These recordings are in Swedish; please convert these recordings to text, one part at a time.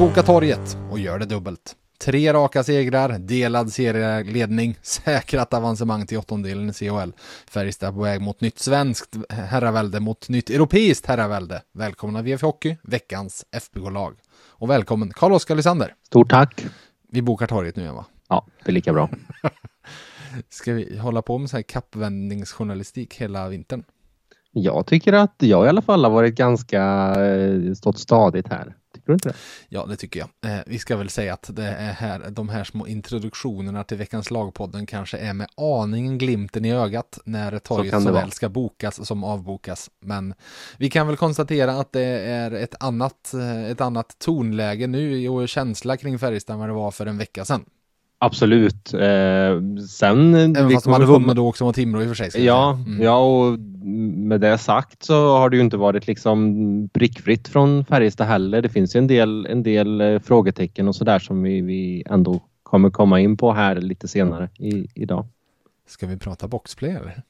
Boka torget och gör det dubbelt. Tre raka segrar, delad serieledning, säkrat avancemang till åttondelen i CHL. Färjestad på väg mot nytt svenskt herravälde mot nytt europeiskt herravälde. Välkomna VF Hockey, veckans FBK-lag. Och välkommen Carl-Oskar Lysander. Stort tack. Vi bokar torget nu igen va? Ja, det är lika bra. Ska vi hålla på med så här kappvändningsjournalistik hela vintern? Jag tycker att jag i alla fall har varit ganska eh, stått stadigt här. Tycker du inte det? Ja, det tycker jag. Eh, vi ska väl säga att det är här, de här små introduktionerna till veckans lagpodden kanske är med aningen glimten i ögat när torget det såväl vara. ska bokas som avbokas. Men vi kan väl konstatera att det är ett annat, eh, ett annat tonläge nu och känsla kring Färjestad än vad det var för en vecka sedan. Absolut. Eh, sen... Även fast de hade vunnit då också mot Timrå i och för sig. Ja. Mm. ja, och med det sagt så har det ju inte varit liksom prickfritt från Färjestad heller. Det finns ju en del, en del eh, frågetecken och sådär som vi, vi ändå kommer komma in på här lite senare i, idag. Ska vi prata boxplay eller?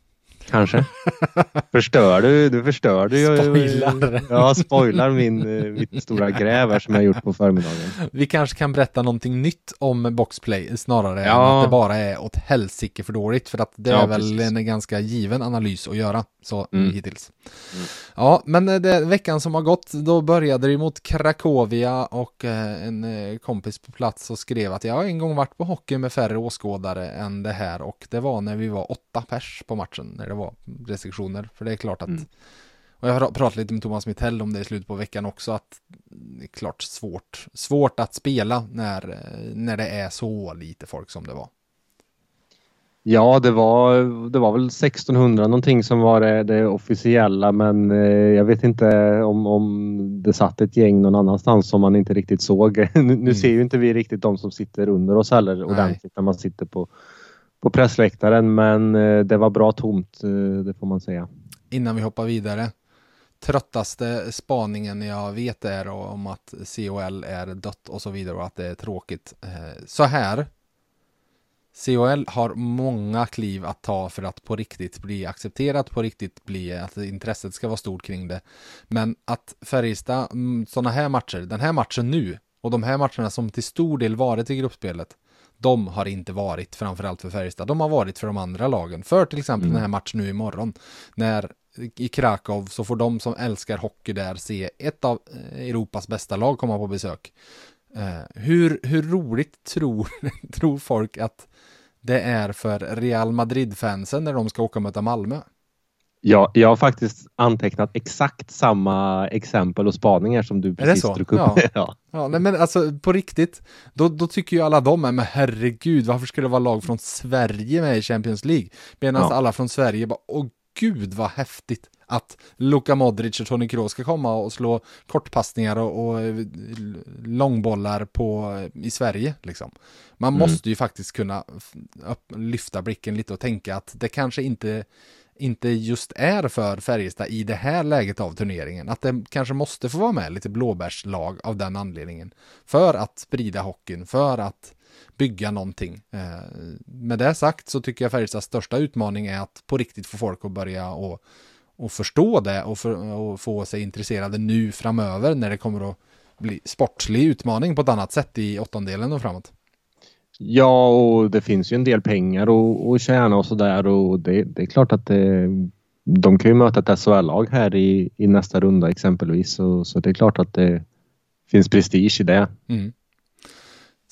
Kanske. förstör du? Du förstör du Spoilar. Ja, spoilar min, eh, mitt stora gräv här som jag gjort på förmiddagen. Vi kanske kan berätta någonting nytt om boxplay snarare än Ja. att det bara är åt helsike för dåligt. För att det Ja, är väl precis. en ganska given analys att göra så Mm. hittills. Ja, men eh, det, veckan som har gått, då började det mot Krakowia och eh, en kompis på plats och skrev att jag har en gång varit på hockey med färre åskådare än det här och det var när vi var åtta pers på matchen när det var restriktioner. För det är klart att Mm. och jag har pratat lite med Thomas Mittell om det i slutet på veckan också att det är klart svårt, svårt att spela när, när det är så lite folk som det var. Ja, det var, det var väl 1600 någonting som var det, det officiella men eh, jag vet inte om, om det satt ett gäng någon annanstans som man inte riktigt såg. nu nu Mm. ser ju inte vi riktigt de som sitter under oss heller ordentligt när man sitter på, på pressläktaren men eh, det var bra tomt, eh, det får man säga. Innan vi hoppar vidare. Tröttaste spaningen jag vet är om att COL är dött och så vidare och att det är tråkigt. Eh, så här. COL har många kliv att ta för att på riktigt bli accepterat, på riktigt bli att intresset ska vara stort kring det. Men att Färjestad, mm, sådana här matcher, den här matchen nu och de här matcherna som till stor del varit i gruppspelet, de har inte varit framförallt för Färjestad. De har varit för de andra lagen. För till exempel Mm. den här matchen nu imorgon. När i Krakow så får de som älskar hockey där se ett av eh, Europas bästa lag komma på besök. Eh, hur, hur roligt tror, tror folk att det är för Real Madrid-fansen när de ska åka och möta Malmö? Ja, jag har faktiskt antecknat exakt samma exempel och spaningar som du precis drog upp. Ja. ja. Ja, nej, men alltså på riktigt, då, då tycker ju alla de, men herregud, varför skulle det vara lag från Sverige med i Champions League? Medan Ja. alla från Sverige bara, åh gud vad häftigt att Luka Modric och Toni Kroos ska komma och slå kortpassningar och, och eh, långbollar på, i Sverige liksom. Man Mm. måste ju faktiskt kunna lyfta blicken lite och tänka att det kanske inte inte just är för Färjestad i det här läget av turneringen. Att det kanske måste få vara med lite blåbärslag av den anledningen. För att sprida hockeyn, för att bygga någonting. Eh, med det sagt så tycker jag Färjestads största utmaning är att på riktigt få folk att börja och, och förstå det och, för, och få sig intresserade nu framöver när det kommer att bli sportslig utmaning på ett annat sätt i åttondelen och framåt. Ja, och det finns ju en del pengar att- att tjäna och sådär och det, det är klart att det, de kan ju möta ett SHL-lag här i, i nästa runda exempelvis så, så det är klart att det finns prestige i det. Mm.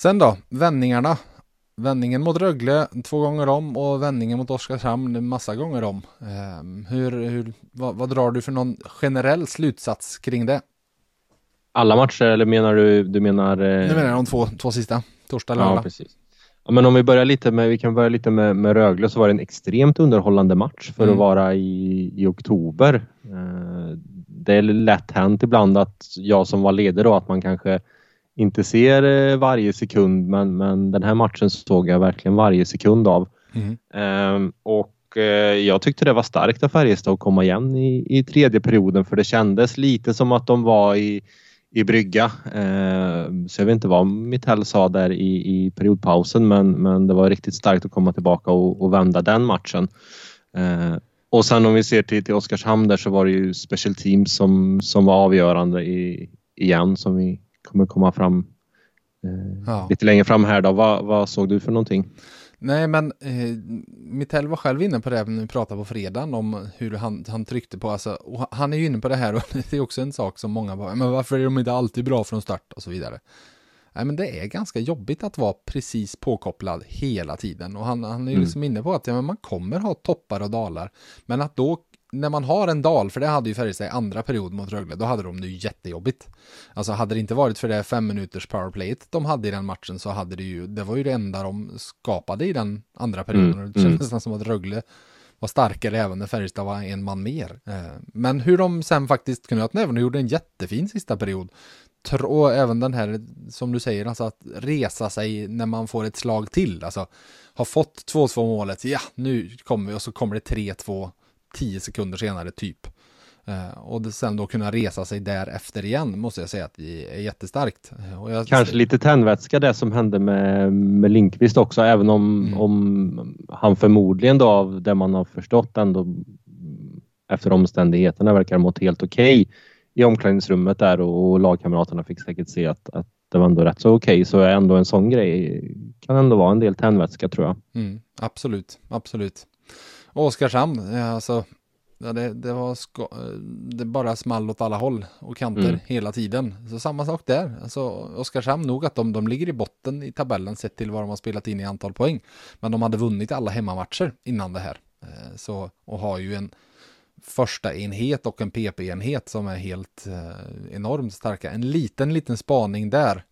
Sen då, vändningarna. Vändningen mot Rögle två gånger om och vändningen mot Oskarshamn massa gånger om. Ehm, hur, hur, vad, vad drar du för någon generell slutsats kring det? Alla matcher eller menar du, du menar? eh, Nu menar jag de två, två sista, torsdag och Ja, lördag. precis. Ja, men om vi börjar lite med, vi kan börja lite med, med Rögle så var det en extremt underhållande match för Mm. att vara i, i oktober. Eh, det är lätt hänt ibland att jag som var ledare då att man kanske inte ser eh, varje sekund men, men den här matchen såg jag verkligen varje sekund av. Mm. Um, och uh, jag tyckte det var starkt av Färjestad att komma igen i, i tredje perioden för det kändes lite som att de var i, i brygga. Uh, så jag vet inte vad Mittell sa där i, i periodpausen men, men det var riktigt starkt att komma tillbaka och, och vända den matchen. Uh, och sen om vi ser till, till Oskarshamn där så var det ju Special Teams som, som var avgörande i, igen som vi kommer komma fram eh, ja. lite längre fram här då. Vad, vad såg du för någonting? Nej, men eh, Mittell var själv inne på det när vi pratade på fredagen om hur han, han tryckte på, alltså, och han är ju inne på det här och det är också en sak som många bara, men varför är de inte alltid bra från start och så vidare. Nej, men det är ganska jobbigt att vara precis påkopplad hela tiden och han, han är ju mm. liksom inne på att ja, men man kommer ha toppar och dalar, men att då när man har en dal, för det hade ju Färjestad i andra period mot Rögle, då hade de det ju jättejobbigt. Alltså hade det inte varit för det fem minuters powerplayet de hade i den matchen så hade det ju, det var ju det enda de skapade i den andra perioden. Mm. Det kändes mm. nästan som att Rögle var starkare även när Färjestad var en man mer. Eh, men hur de sen faktiskt kunde även och gjorde en jättefin sista period. Och även den här, som du säger, alltså att resa sig när man får ett slag till. Alltså, har fått 2-2 målet, ja, nu kommer vi och så kommer det 3-2 tio sekunder senare typ. Uh, och sen då kunna resa sig därefter igen måste jag säga att det är jättestarkt. Uh, jag... Kanske lite tändvätska det som hände med, med Linkvist också även om, mm. om han förmodligen då av det man har förstått ändå efter omständigheterna verkar mått helt okej okay i omklädningsrummet där och lagkamraterna fick säkert se att, att det var ändå rätt så okej okay, så är ändå en sån grej kan ändå vara en del tändvätska tror jag. Mm, absolut, absolut. Oskarshamn, alltså, ja, det, det, var sko- det bara small åt alla håll och kanter mm. hela tiden. Så samma sak där. Alltså, Oskarshamn, nog att de, de ligger i botten i tabellen sett till vad de har spelat in i antal poäng. Men de hade vunnit alla hemmamatcher innan det här. Eh, så, och har ju en första enhet och en PP-enhet som är helt eh, enormt starka. En liten, liten spaning där.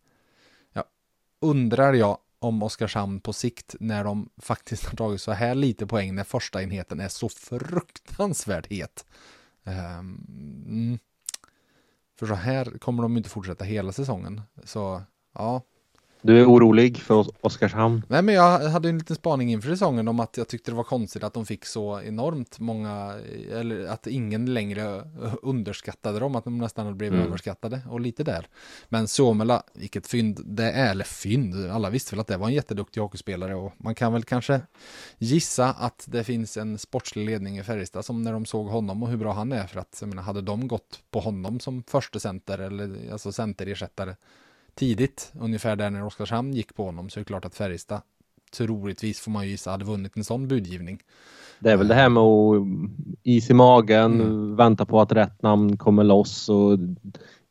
Ja, undrar jag om Oskarshamn på sikt när de faktiskt har tagit så här lite poäng när första enheten är så fruktansvärt het. Um, för så här kommer de inte fortsätta hela säsongen. Så ja, du är orolig för Oskarshamn? Nej, men jag hade en liten spaning inför säsongen om att jag tyckte det var konstigt att de fick så enormt många, eller att ingen längre underskattade dem, att de nästan blev mm. överskattade och lite där. Men Suomela, vilket fynd det är, eller fynd, alla visste väl att det var en jätteduktig hockeyspelare och man kan väl kanske gissa att det finns en sportslig ledning i Färjestad som när de såg honom och hur bra han är för att, jag menar, hade de gått på honom som första center eller alltså centerersättare tidigt, ungefär där när Oskarshamn gick på honom, så är det klart att Färjestad troligtvis får man ju gissa hade vunnit en sån budgivning. Det är väl det här med att is i magen, mm. vänta på att rätt namn kommer loss och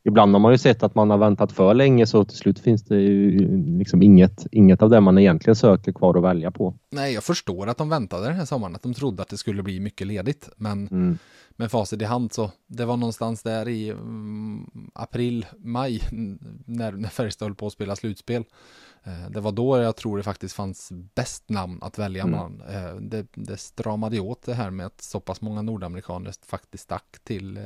ibland har man ju sett att man har väntat för länge så till slut finns det ju liksom inget, inget av det man egentligen söker kvar att välja på. Nej, jag förstår att de väntade den här sommaren, att de trodde att det skulle bli mycket ledigt, men mm med facit i hand så det var någonstans där i mm, april, maj när, när Färjestad höll på att spela slutspel. Eh, det var då jag tror det faktiskt fanns bäst namn att välja mm. mellan. Eh, det, det stramade åt det här med att så pass många nordamerikaner faktiskt stack till, eh,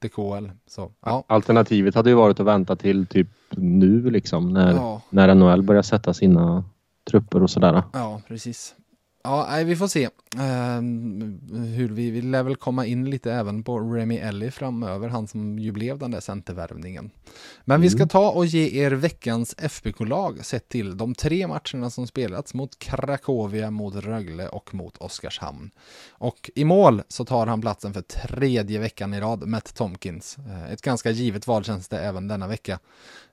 till KL. Så, ja. Alternativet hade ju varit att vänta till typ nu liksom när, ja. när NHL börjar sätta sina trupper och sådär. Ja, precis. Ja, nej, vi får se uh, hur vi, vi lär väl komma in lite även på Remy Ellie framöver, han som ju blev den där centervärvningen. Men mm. vi ska mm. ta och ge er veckans FBK-lag sett till de tre matcherna som spelats mot Krakowia, mot Rögle och mot Oskarshamn. Och i mål så tar han platsen för tredje veckan i rad, Matt Tomkins. Uh, ett ganska givet val känns det även denna vecka.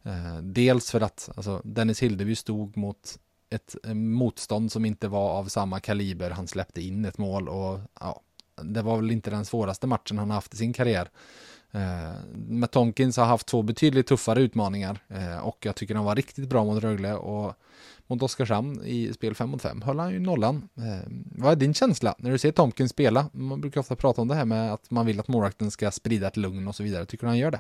Uh, dels för att alltså, Dennis Hildeby stod mot ett eh, motstånd som inte var av samma kaliber. Han släppte in ett mål och ja, det var väl inte den svåraste matchen han haft i sin karriär. Eh, men Tonkins har haft två betydligt tuffare utmaningar eh, och jag tycker han var riktigt bra mot Rögle och mot Oskarshamn i spel 5 mot 5 höll han ju nollan. Eh, vad är din känsla när du ser Tomkins spela? Man brukar ofta prata om det här med att man vill att målvakten ska sprida ett lugn och så vidare. Tycker du han gör det?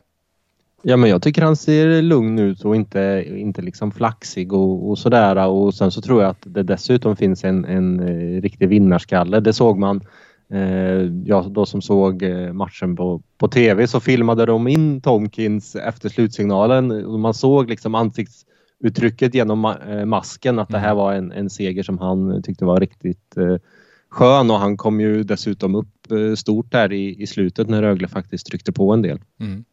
Ja, men jag tycker han ser lugn ut och inte, inte liksom flaxig och, och sådär. Och sen så tror jag att det dessutom finns en, en eh, riktig vinnarskalle. Det såg man Eh, jag då som såg eh, matchen på, på tv så filmade de in Tomkins efter slutsignalen och man såg liksom ansiktsuttrycket genom eh, masken att det här mm. var en, en seger som han tyckte var riktigt skön och han kom ju dessutom upp stort där i, i slutet när Rögle faktiskt tryckte på en del. Mm.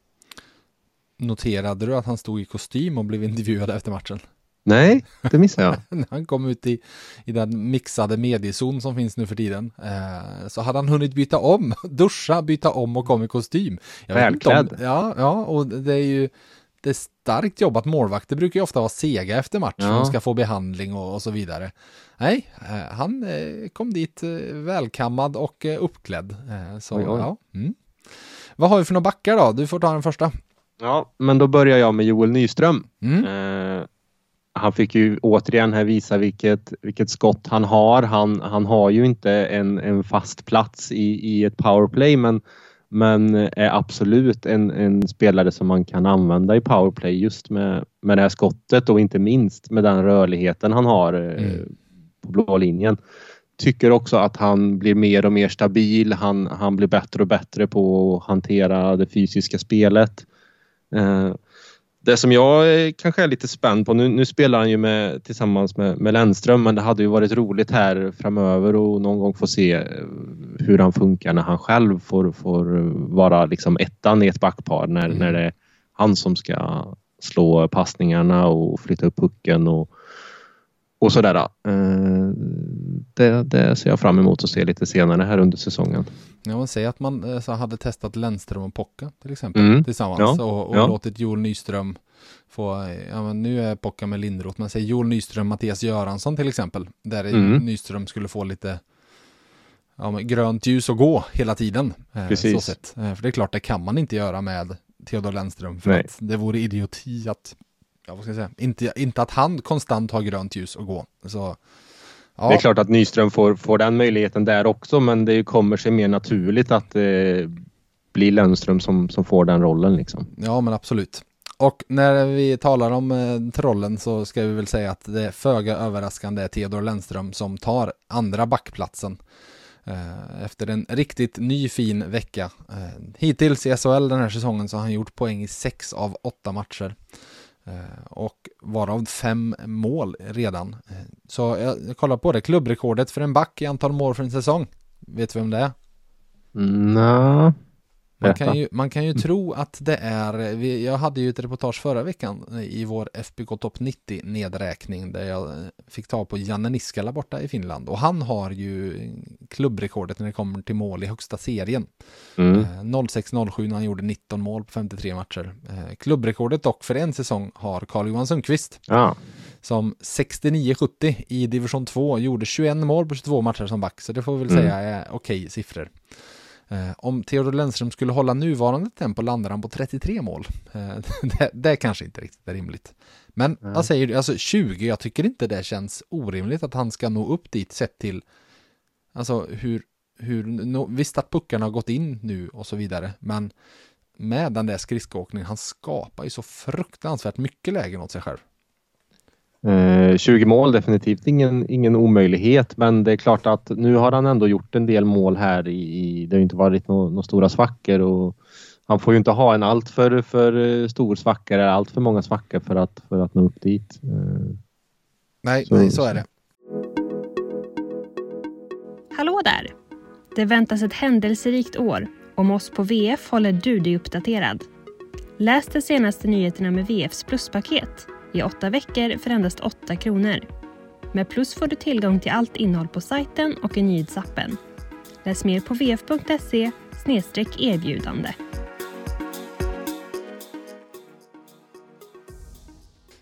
Noterade du att han stod i kostym och blev intervjuad efter matchen? Nej, det missade jag. Han kom ut i, i den mixade mediezon som finns nu för tiden eh, så hade han hunnit byta om, duscha, byta om och kom i kostym. Välklädd. Ja, ja, och det är ju det är starkt jobbat. Målvakter brukar ju ofta vara sega efter match. Ja. De ska få behandling och, och så vidare. Nej, eh, han eh, kom dit eh, välkammad och eh, uppklädd. Eh, så, oj, oj. Ja. Mm. Vad har vi för några backar då? Du får ta den första. Ja, men då börjar jag med Joel Nyström. Mm. Eh, han fick ju återigen här visa vilket, vilket skott han har. Han, han har ju inte en, en fast plats i, i ett powerplay men, men är absolut en, en spelare som man kan använda i powerplay just med, med det här skottet och inte minst med den rörligheten han har eh, mm. på blå linjen. Tycker också att han blir mer och mer stabil. Han, han blir bättre och bättre på att hantera det fysiska spelet. Eh, det som jag kanske är lite spänd på, nu, nu spelar han ju med, tillsammans med, med Lennström men det hade ju varit roligt här framöver och någon gång få se eh, hur han funkar när han själv får, får vara liksom ettan i ett backpar när, mm. när det är han som ska slå passningarna och flytta upp pucken och, och sådär. Eh, det, det ser jag fram emot att se lite senare här under säsongen. Ja, man säger att man eh, så hade testat Lennström och Pocka till exempel mm. tillsammans ja. och, och ja. låtit Joel Nyström få, ja men nu är Pocka med Lindroth, men säg Joel Nyström, Mattias Göransson till exempel, där mm. Nyström skulle få lite ja, grönt ljus att gå hela tiden. Eh, Precis. Så sett. För det är klart, det kan man inte göra med Theodor Lennström, för Nej. att det vore idioti att ja, vad ska jag säga, inte, inte att han konstant har grönt ljus att gå. Så, ja. Det är klart att Nyström får, får den möjligheten där också, men det kommer sig mer naturligt att eh, bli Lennström som, som får den rollen. Liksom. Ja, men absolut. Och när vi talar om eh, trollen så ska vi väl säga att det är föga överraskande är Theodor Lennström som tar andra backplatsen. Eh, efter en riktigt ny fin vecka. Eh, hittills i SHL den här säsongen så har han gjort poäng i sex av åtta matcher. Eh, och varav fem mål redan. Eh, så jag kollar på det, klubbrekordet för en back i antal mål för en säsong. Vet du vem det är? Mm, Nej. Man kan, ju, man kan ju tro att det är, jag hade ju ett reportage förra veckan i vår FBK Top 90 nedräkning där jag fick ta på Janne Niskala borta i Finland och han har ju klubbrekordet när det kommer till mål i högsta serien. Mm. 06-07 när han gjorde 19 mål på 53 matcher. Eh, klubbrekordet dock för en säsong har Carl-Johan Sundqvist. Ja. Som 69-70 i division 2 gjorde 21 mål på 22 matcher som back, så det får vi väl mm. säga är okej siffror. Eh, om Theodor Lennström skulle hålla nuvarande tempo landar han på 33 mål. Eh, det, det kanske inte riktigt är rimligt. Men mm. jag säger alltså 20, jag tycker inte det känns orimligt att han ska nå upp dit sett till alltså hur, hur no, visst att puckarna har gått in nu och så vidare, men med den där skridskoåkningen, han skapar ju så fruktansvärt mycket lägen åt sig själv. 20 eh, mål definitivt ingen, ingen omöjlighet men det är klart att nu har han ändå gjort en del mål här i, i det har inte varit några no, stora svackor och han får ju inte ha en allt för, för eh, stor svacka eller allt för många svackor för att, för att nå upp dit. Eh, nej, så, nej, så är det. Hallå där! Det väntas ett händelserikt år. Om oss på VF håller du dig uppdaterad. Läs de senaste nyheterna med VFs pluspaket i åtta veckor för endast 8 kronor. Med Plus får du tillgång till allt innehåll på sajten och i nyhetsappen. Läs mer på vf.se erbjudande.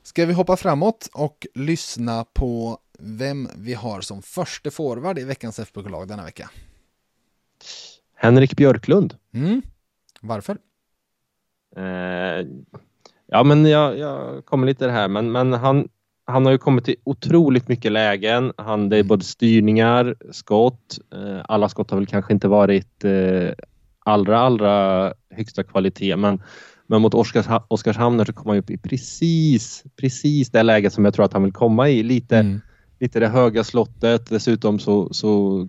Ska vi hoppa framåt och lyssna på vem vi har som första forward i veckans FBK-lag denna vecka? Henrik Björklund. Mm. Varför? Eh, Ja, men jag, jag kommer lite det här, men, men han, han har ju kommit till otroligt mycket lägen. Han, det är både styrningar, skott. Eh, alla skott har väl kanske inte varit eh, allra, allra högsta kvalitet, men, men mot Oskars, Oskarshamn så kommer han upp i precis, precis det läget som jag tror att han vill komma i. Lite, mm. lite det höga slottet. Dessutom så, så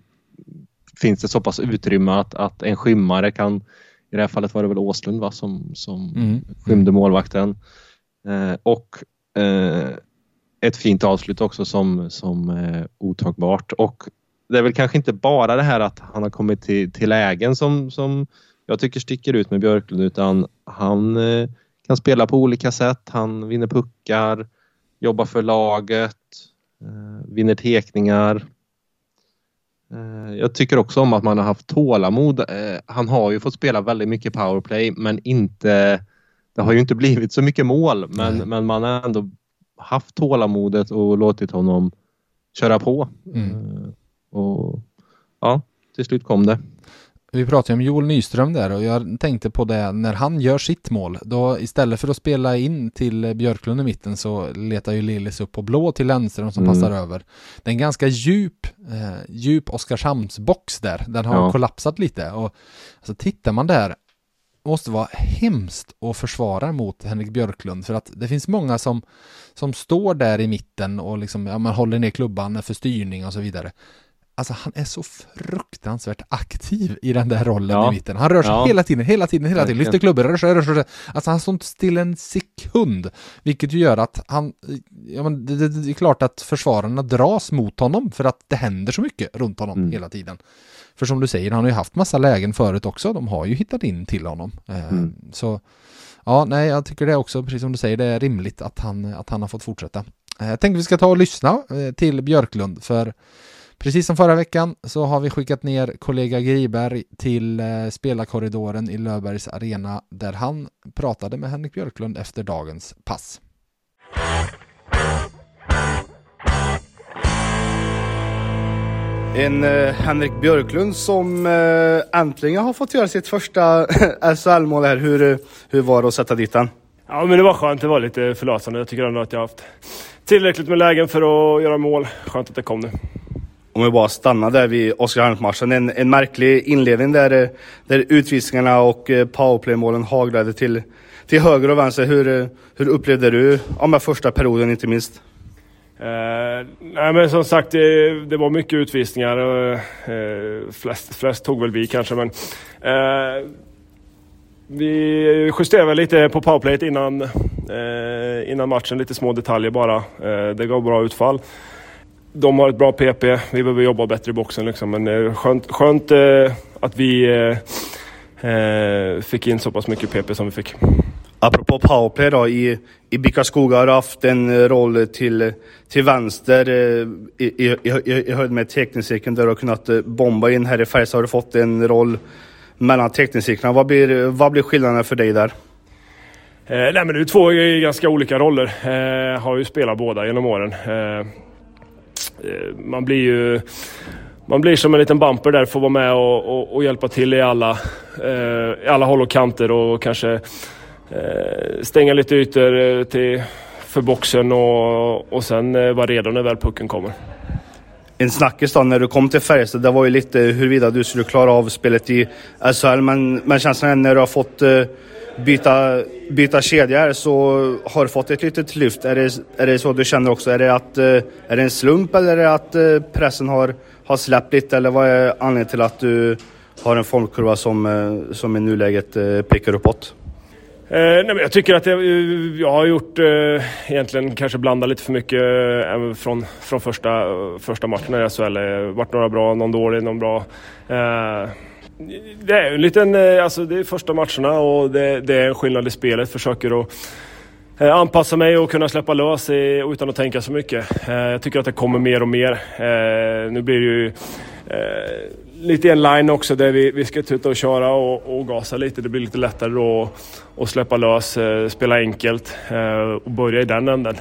finns det så pass utrymme att, att en skymmare kan, i det här fallet var det väl Åslund va, som, som mm. skymde målvakten. Eh, och eh, ett fint avslut också som, som eh, otagbart. Och det är väl kanske inte bara det här att han har kommit till, till lägen som, som jag tycker sticker ut med Björklund utan han eh, kan spela på olika sätt. Han vinner puckar, jobbar för laget, eh, vinner tekningar. Eh, jag tycker också om att man har haft tålamod. Eh, han har ju fått spela väldigt mycket powerplay men inte det har ju inte blivit så mycket mål men, men man har ändå haft tålamodet och låtit honom köra på. Mm. Eh, och ja, till slut kom det. Vi pratade om Joel Nyström där och jag tänkte på det när han gör sitt mål. Då istället för att spela in till Björklund i mitten så letar ju Lillis upp på blå till vänster som mm. passar över. Det är en ganska djup, eh, djup Oskarshamnsbox där. Den har ja. kollapsat lite och alltså tittar man där måste vara hemskt att försvara mot Henrik Björklund för att det finns många som, som står där i mitten och liksom, ja, man håller ner klubban för styrning och så vidare. Alltså han är så fruktansvärt aktiv i den där rollen ja. i mitten. Han rör sig ja. hela tiden, hela tiden, hela tiden. Lyfter klubbor, rör sig, rör sig, rör sig. Alltså han står inte still en sekund. Vilket ju gör att han, ja men det, det, det, är klart att försvararna dras mot honom för att det händer så mycket runt honom mm. hela tiden. För som du säger, han har ju haft massa lägen förut också. De har ju hittat in till honom. Eh, mm. Så ja, nej, jag tycker det också, precis som du säger, det är rimligt att han, att han har fått fortsätta. Eh, jag tänkte vi ska ta och lyssna eh, till Björklund, för Precis som förra veckan så har vi skickat ner kollega Griberg till spelarkorridoren i Löfbergs arena där han pratade med Henrik Björklund efter dagens pass. En eh, Henrik Björklund som eh, äntligen har fått göra sitt första SHL-mål här. Hur, eh, hur var det att sätta dit den? Ja, men det var skönt. Det var lite förlösande. Jag tycker ändå att jag har haft tillräckligt med lägen för att göra mål. Skönt att det kom nu. Om vi bara stannar där vid Oskarshamnsmatchen. En, en märklig inledning där, eh, där utvisningarna och eh, powerplaymålen powerplay-målen haglade till, till höger och vänster. Hur, eh, hur upplevde du ja, första perioden inte minst? Eh, nej men som sagt, det, det var mycket utvisningar. Eh, flest, flest tog väl vi kanske men eh, vi justerade lite på powerplayet innan, eh, innan matchen, lite små detaljer bara. Eh, det gav bra utfall. De har ett bra PP, vi behöver jobba bättre i boxen liksom. Men eh, skönt, skönt eh, att vi fick in så pass mycket PP som vi fick. Apropå powerplay då, i, i Bickaskoga har du haft en roll till, till vänster eh, i, i, i, i höjd med teckningscirkeln där du har kunnat eh, bomba in. Här i Färjestad har du fått en roll mellan teckningscirklarna. Vad blir, vad blir skillnaden för dig där? Eh, nej men det är två ganska olika roller. Eh, har ju spelat båda genom åren. Eh, eh, Eh, man blir ju man blir som en liten bumper där, får vara med och, och, och hjälpa till i alla, eh, i alla håll och kanter och kanske Eh, stänga lite ytor eh, till, för boxen och, och sen eh, vara redo när väl pucken kommer. En snackis då när du kom till Färjestad, det var ju lite huruvida du skulle klara av spelet i SHL. Men, men känslan är när du har fått byta, byta kedjor så har du fått ett litet lyft. Är det, är det så du känner också? Är det, att, eh, är det en slump eller är det att eh, pressen har, har släppt lite? Eller vad är anledningen till att du har en formkurva som, eh, som i nuläget pekar uppåt? Eh, nej, men jag tycker att jag, jag har gjort eh, egentligen kanske blandat lite för mycket eh, från, från första, första matchen i SHL. Det varit några bra, någon dålig, någon bra. Eh, det är en liten, eh, alltså det är första matcherna och det, det är en skillnad i spelet. Försöker att eh, anpassa mig och kunna släppa lös i, utan att tänka så mycket. Eh, jag tycker att det kommer mer och mer. nu blir det ju lite i en line också där vi, vi ska tuta och köra och, och gasa lite. Det blir lite lättare då att släppa lös, spela enkelt och börja i den änden.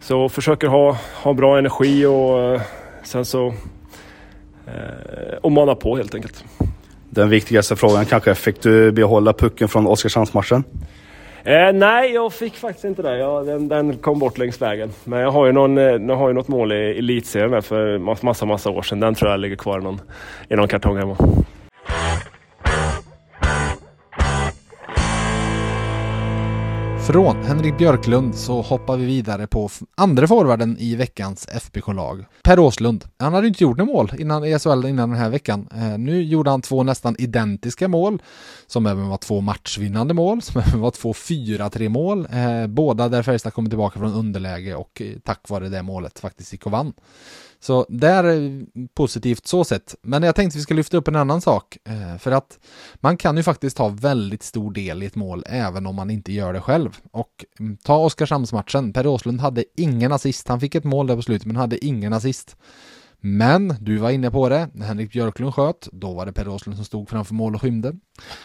Så försöker ha, ha bra energi och sen så och mana på helt enkelt. Den viktigaste frågan kanske, fick du behålla pucken från Oskarshamnsmatchen? Eh, nej, jag fick faktiskt inte det. Jag, den, den, kom bort längs vägen. Men jag har ju, någon, eh, jag har ju något mål i elitserien för massa, massa år sedan. Den tror jag ligger kvar i någon, i någon kartong hemma. Från Henrik Björklund så hoppar vi vidare på andra forwarden i veckans FBK-lag. Per Åslund. Han hade inte gjort några mål innan i SHL innan den här veckan. Eh, nu gjorde han två nästan identiska mål som även var två matchvinnande mål, som även var två 4-3 mål. Eh, båda där Färjestad kom tillbaka från underläge och eh, tack vare det målet faktiskt gick och vann. Så det är eh, positivt så sett. Men jag tänkte vi ska lyfta upp en annan sak. Eh, för att man kan ju faktiskt ha väldigt stor del i ett mål även om man inte gör det själv. Och mm, ta Oskarshamnsmatchen. Per Åslund hade ingen assist. Han fick ett mål där på slutet men hade ingen assist. Men du var inne på det, när Henrik Björklund sköt, då var det Per Åslund som stod framför mål och skymde.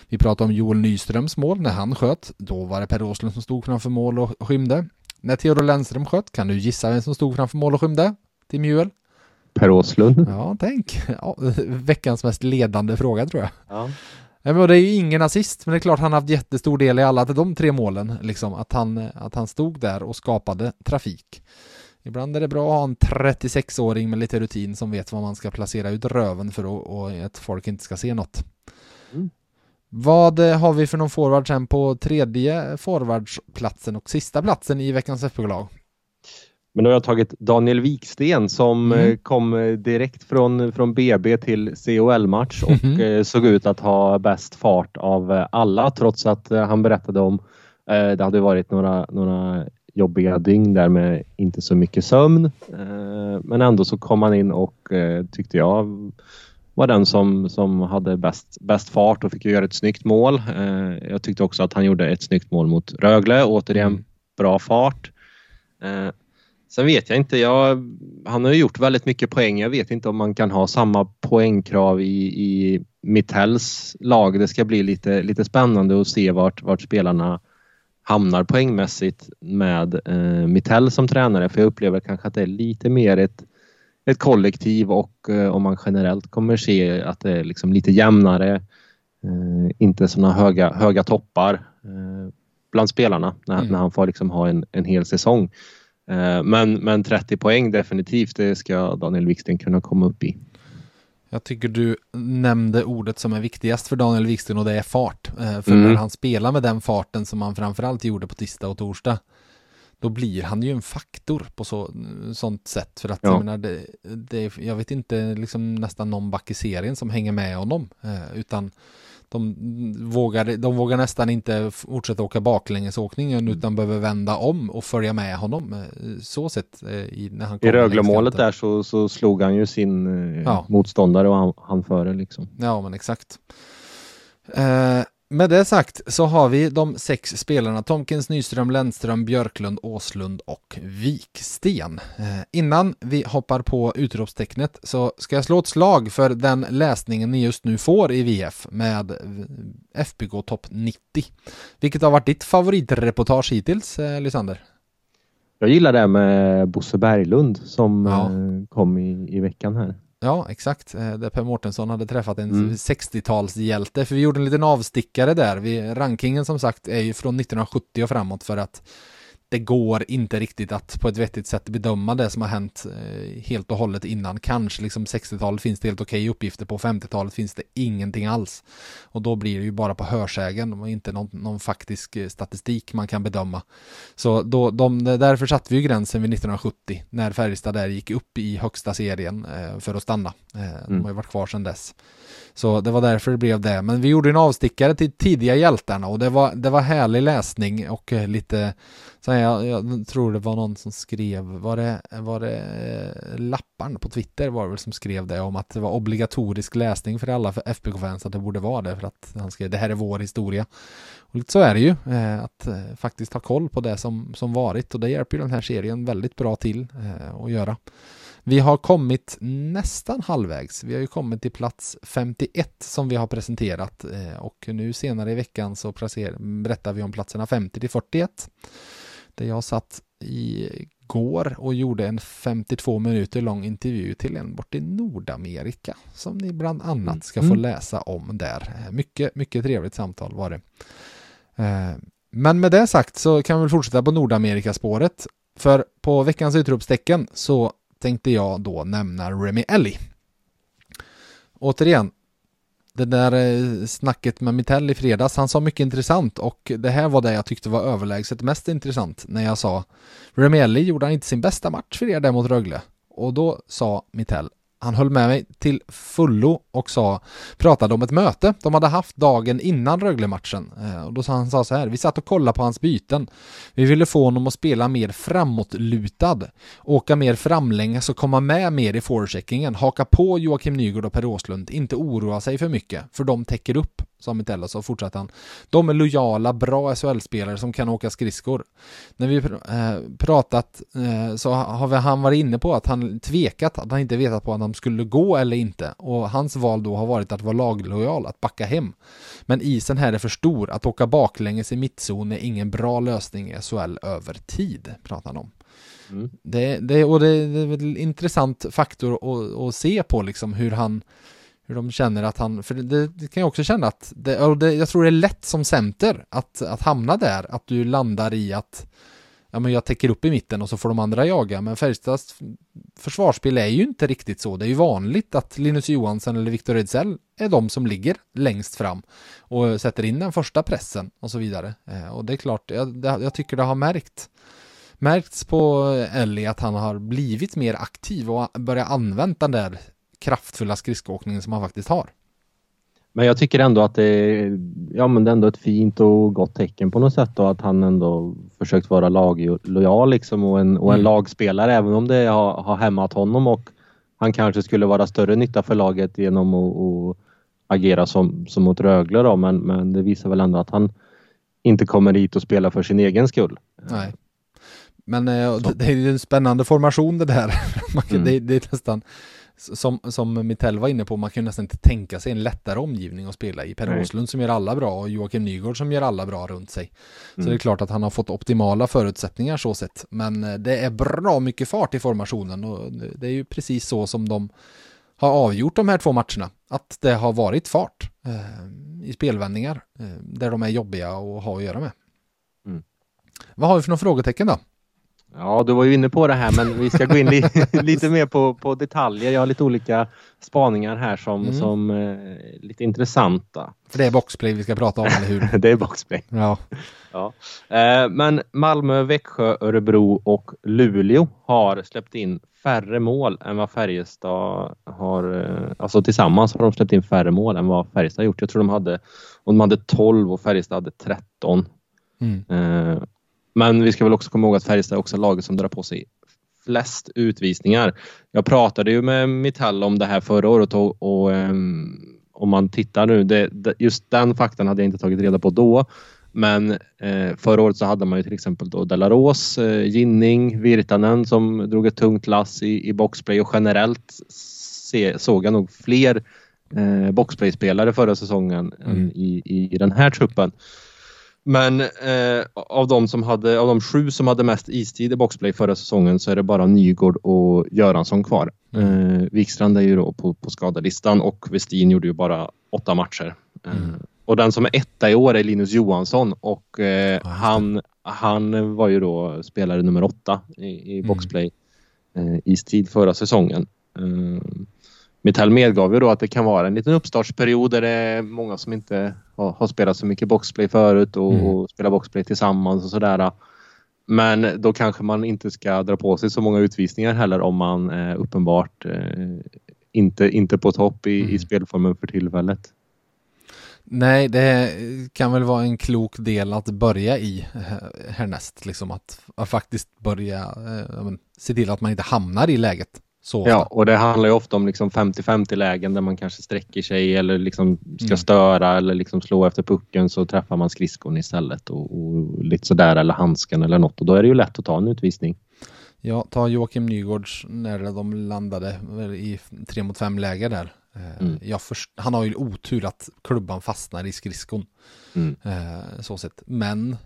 Vi pratade om Joel Nyströms mål, när han sköt, då var det Per Åslund som stod framför mål och skymde. När Theodor Lennström sköt, kan du gissa vem som stod framför mål och skymde? Tim Juel? Per Åslund. Ja, tänk. Ja, veckans mest ledande fråga tror jag. Ja. Men det är ju ingen assist, men det är klart han har haft jättestor del i alla de tre målen, liksom att han, att han stod där och skapade trafik. Ibland är det bra att ha en 36-åring med lite rutin som vet vad man ska placera ut röven för att, och att folk inte ska se något. Mm. Vad har vi för någon forward sen på tredje forwardsplatsen och sista platsen i veckans FBK-lag? Men då har jag tagit Daniel Wiksten som mm. Eh, kom eh, direkt från, från BB till COL-match och mm. såg ut att ha bäst fart av alla trots att han berättade om det hade varit några, några jobbiga dygn där med inte så mycket sömn. Men ändå så kom han in och tyckte jag var den som, som hade bäst, bäst fart och fick göra ett snyggt mål. Jag tyckte också att han gjorde ett snyggt mål mot Rögle. Återigen mm. bra fart. Sen vet jag inte, jag, han har ju gjort väldigt mycket poäng. Jag vet inte om man kan ha samma poängkrav i, i Mittells lag. Det ska bli lite, lite spännande att se vart, vart spelarna hamnar poängmässigt med eh, Mittell som tränare. För jag upplever kanske att det är lite mer ett, ett kollektiv och eh, om man generellt kommer se att det är liksom lite jämnare. Eh, inte sådana höga, höga toppar eh, bland spelarna när, mm. när han får liksom ha en, en hel säsong. Eh, men, men 30 poäng definitivt, det ska Daniel Wiksten kunna komma upp i. Jag tycker du nämnde ordet som är viktigast för Daniel Wiksten och det är fart. Eh, för mm. när han spelar med den farten som han framförallt gjorde på tisdag och torsdag då blir han ju en faktor på så, sånt sätt. För att ja. jag menar, det, det, jag vet inte liksom nästan någon back i serien som hänger med honom. Eh, utan de vågar, de vågar nästan inte fortsätta åka baklängesåkningen mm. utan behöver vända om och följa med honom. Eh, så sett eh, i, när han I Rögle-målet där så, så slog han ju sin eh, ja. motståndare och han, han före liksom. Ja men exakt. Eh, med det sagt så har vi de sex spelarna Tomkins, Nyström, Lennström, Björklund, Åslund och Viksten. Eh, innan vi hoppar på utropstecknet så ska jag slå ett slag för den läsningen ni just nu får i VF med FBK Topp 90. Vilket har varit ditt favoritreportage hittills, eh, Lysander? Jag gillar det med Bosse Berglund som ja. Eh, kom i, i veckan här. Ja, exakt. Eh, där Per Mårtensson hade träffat en mm. 60-talshjälte. För vi gjorde en liten avstickare där. Vi, rankingen som sagt är ju från 1970 och framåt för att det går inte riktigt att på ett vettigt sätt bedöma det som har hänt eh, helt och hållet innan. Kanske liksom 60-talet finns det helt okej uppgifter på, 50-talet finns det ingenting alls. Och då blir det ju bara på hörsägen och inte någon, någon faktisk eh, statistik man kan bedöma. Så då, de, därför satte vi ju gränsen vid 1970 när Färjestad där gick upp i högsta serien eh, för att stanna. Eh, mm. De har ju varit kvar sedan dess. Så det var därför det blev det. Men vi gjorde en avstickare till tidiga hjältarna och det var, det var härlig läsning och lite så jag, jag tror det var någon som skrev, var det, var det eh, Lapparn på Twitter var det väl som skrev det om att det var obligatorisk läsning för alla FBK-fans att det borde vara det för att han skrev det här är vår historia. Och lite så är det ju, eh, att eh, faktiskt ha koll på det som, som varit och det hjälper ju den här serien väldigt bra till att göra. Vi har kommit nästan halvvägs. Vi har ju kommit till plats 51 som vi har presenterat och nu senare i veckan så berättar vi om platserna 50 till 41. Där jag satt igår och gjorde en 52 minuter lång intervju till en bort i Nordamerika som ni bland annat ska få mm. läsa om där. Eh, mycket, mycket trevligt samtal var det. Eh, men med det sagt så kan vi fortsätta på Nordamerikaspåret. För på veckans utropstecken så tänkte jag då nämna Remy Ellie. Återigen, det där eh, snacket med Mitell i fredags, han sa mycket intressant och det här var det jag tyckte var överlägset mest intressant när jag sa Remielli gjorde han inte sin bästa match för er där mot Rögle? Och då sa Mitell han höll med mig till fullo och sa, pratade om ett möte de hade haft dagen innan Rögle-matchen. Eh, och då sa han sa så här, vi satt och kollade på hans byten. Vi ville få honom att spela mer framåtlutad, åka mer framlänges och komma med mer i forecheckingen, haka på Joakim Nygård och Per Åslund, inte oroa sig för mycket, för de täcker upp sa Mitella, så fortsatte han. De är lojala, bra SHL-spelare som kan åka skridskor. När vi eh, pratat eh, så har vi, han varit inne på att han tvekat, att han inte vetat på att de skulle gå eller inte. Och hans val då har varit att vara laglojal, att backa hem. Men isen här är för stor, att åka baklänges i mittzon är ingen bra lösning i SHL över tid, pratar han om. Mm. Det, det, och det, det är en intressant faktor att, att se på liksom hur han hur de känner att han, för det, det kan jag också känna att, det, och det, jag tror det är lätt som center att, att hamna där, att du landar i att ja men jag täcker upp i mitten och så får de andra jaga, men Färjestads försvarsspel är ju inte riktigt så. Det är ju vanligt att Linus Johansson eller Viktor Ejdsell är de som ligger längst fram och sätter in den första pressen och så vidare. Eh, och det är klart, jag, jag tycker det har märkt märkts på Ellie att han har blivit mer aktiv och börjat använda den där kraftfulla skridskoåkningen som han faktiskt har. Men jag tycker ändå att det är, ja, men det är ändå ett fint och gott tecken på något sätt då att han ändå försökt vara laglojal liksom och en, och en mm. lagspelare även om det har, har hämmat honom och han kanske skulle vara större nytta för laget genom att, att agera som, som mot Rögle då men, men det visar väl ändå att han inte kommer hit och spelar för sin egen skull. Nej. Men eh, det, det, är en spännande formation det där. mm. det, det, är nästan som, som Mittell var inne på, man kan ju nästan inte tänka sig en lättare omgivning att spela i. Per Nej. Åslund som gör alla bra och Joakim Nygård som gör alla bra runt sig. Så mm. det är klart att han har fått optimala förutsättningar så sett. Men eh, det är bra mycket fart i formationen och det är ju precis så som de har avgjort de här två matcherna. Att det har varit fart eh, i spelvändningar eh, där de är jobbiga att ha att göra med. Mm. Vad har vi för några frågetecken då? Ja, du var ju inne på det här men vi ska gå in li lite mer på, på detaljer. Jag har lite olika spaningar här som, mm. som eh, lite intressanta. För det är boxplay vi ska prata om, eller hur? det är boxplay. Ja. ja. Eh, men Malmö, Växjö, Örebro och Luleå har släppt in färre mål än vad Färjestad har, eh, alltså tillsammans har de släppt in färre mål än vad Färjestad gjort. Jag tror de hade, och de hade 12 och Färjestad hade 13. Mm. Eh, men vi ska väl också komma ihåg att Färjestad är också laget som drar på sig flest utvisningar. Jag pratade ju med Mitell om det här förra året och, och um, om man tittar nu, det, just den faktan hade jag inte tagit reda på då. Men eh, förra året så hade man ju till exempel då Delaros, eh, Ginning, Virtanen som drog ett tungt lass i, i boxplay och generellt se, såg jag nog fler eh, boxplay-spelare förra säsongen mm. än i, i den här truppen. Men eh, av, de som hade, av de sju som hade mest istid i boxplay förra säsongen så är det bara Nygård och Göransson kvar. Mm. Eh, Wikstrand är ju då på, på skadelistan och Westin gjorde ju bara åtta matcher. Eh, mm. Och den som är etta i år är Linus Johansson och eh, ah, han, han var ju då spelare nummer åtta i, i mm. boxplay mm. istid förra säsongen. Eh, Mitell medgav ju då att det kan vara en liten uppstartsperiod där det är många som inte har, har spelat så mycket boxplay förut och, mm. och spelar boxplay tillsammans och sådär. Men då kanske man inte ska dra på sig så många utvisningar heller om man är uppenbart eh, inte, inte på topp i, mm. i spelformen för tillfället. Nej, det kan väl vara en klok del att börja i eh, härnäst, liksom att, att faktiskt börja eh, se till att man inte hamnar i läget så ja, och det handlar ju ofta om liksom 50-50 lägen där man kanske sträcker sig eller liksom ska mm. störa eller liksom slå efter pucken så träffar man skridskon istället och, och lite sådär eller handsken eller något och då är det ju lätt att ta en utvisning. Ja, ta Joakim Nygårds när de landade i tre mot fem läge där. Eh, mm. Först, han har ju otur att klubban fastnar i skridskon. Mm. Eh, så sett. Men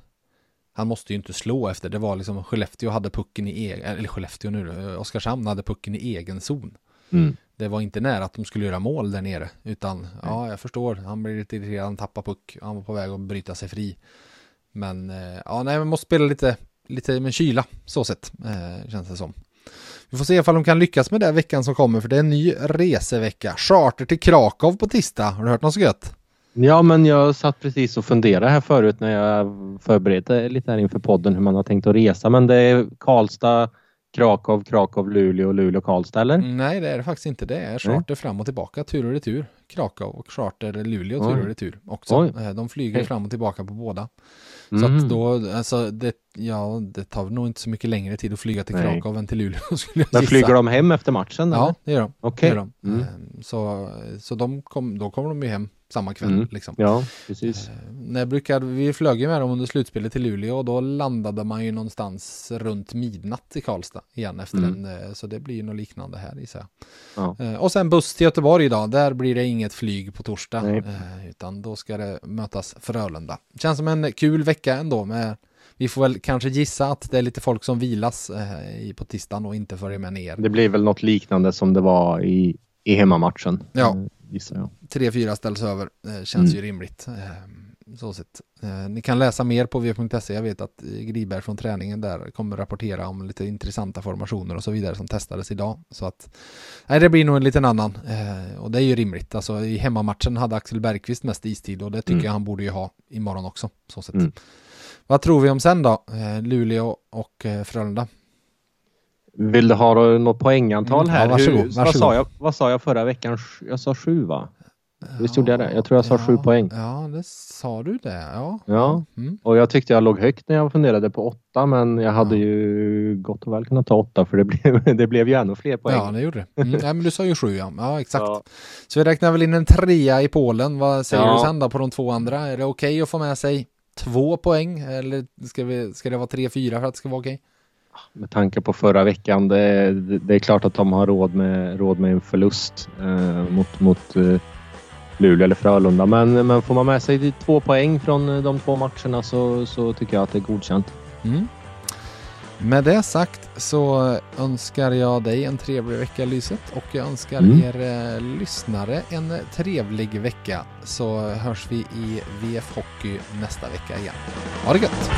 han måste ju inte slå efter, det var liksom Skellefteå hade pucken i egen, eller Skellefteå nu Oskarshamn hade pucken i egen zon. Mm. Det var inte nära att de skulle göra mål där nere, utan mm. ja, jag förstår, han blir lite irriterad, han tappar puck, han var på väg att bryta sig fri. Men eh, ja, nej, man måste spela lite, lite med kyla, så sett, eh, känns det som. Vi får se ifall de kan lyckas med det veckan som kommer för det är en ny resevecka. Charter till Krakow på tisdag. Har du hört något så gött? Ja, men jag satt precis och funderade här förut när jag förberedde lite här inför podden hur man har tänkt att resa. Men det är Karlstad, Krakow, Krakow, Luleå, Luleå, Karlstad eller? Nej, det är det faktiskt inte. Det är charter fram och tillbaka, tur och retur. Krakow och charter Luleå, tur Oj. och retur också. Oj. Eh, De flyger Okej. fram och tillbaka på båda. Så Mm. att då, alltså det, ja, det tar nog inte så mycket längre tid att flyga till Nej. Krakow än till Luleå skulle jag Men flyger de hem efter matchen? Ja, eller? det gör de. Okej. Det gör de. Mm. Eh, Så, så de kom, då kommer de ju hem samma kväll. Mm. Liksom. Ja, precis. Eh, När brukade, vi flög ju med dem under slutspelet till Luleå och då landade man ju någonstans runt midnatt i Karlstad igen efter Mm. en, eh, så det blir ju något liknande här gissar jag. Ja. Eh, Och sen buss till Göteborg idag, där blir det inget flyg på torsdag, Nej. utan då ska det mötas Frölunda. Känns som en kul vecka ändå med vi får väl kanske gissa att det är lite folk som vilas eh, i- på tisdagen och inte följer med ner. Det blir väl något liknande som det var i, i hemmamatchen. Ja. Gissar jag. Tre, fyra ställs över. Eh, känns Mm. ju rimligt. Eh, så sett. Eh, ni kan läsa mer på v.se. Jag vet att Griberg från träningen där kommer rapportera om lite intressanta formationer och så vidare som testades idag. Så att nej, det blir nog en liten annan. Och det är ju rimligt. Alltså i hemmamatchen hade Axel Bergqvist mest istid och det tycker Mm. jag han borde ju ha imorgon också. Så sett. Mm. Vad tror vi om sen då? Luleå och Frölunda. Vill du ha något poängantal Mm, ja, här? varsågod, Hur, vad, varsågod. sa jag, vad sa jag förra veckan? Jag sa sju va? Visst gjorde jag det? Jag tror jag sa sju poäng. Ja, det sa du det. Ja. Ja. Mm. Och jag tyckte jag låg högt när jag funderade på åtta men jag hade Ja. ju gott och väl kunnat ta åtta för det blev, det blev ju ännu fler poäng. Ja, det gjorde det. Mm. Nej, men du sa ju sju, ja. Ja, exakt. Ja. Så vi räknar väl in en trea i Polen. Vad säger Ja. du sen då på de två andra? Är det okej att få med sig två poäng? Eller ska, vi, ska det vara tre, fyra för att det ska vara okej? Med tanke på förra veckan, det, det, är klart att de har råd med, råd med en förlust eh, mot, mot eh, Luleå eller Frölunda. Men, men får man med sig två poäng från eh, de två matcherna så, så tycker jag att det är godkänt. Mm. Med det sagt så önskar jag dig en trevlig vecka Lyset och jag önskar Mm. er eh, lyssnare en trevlig vecka så hörs vi i VF Hockey nästa vecka igen. Ha det gött!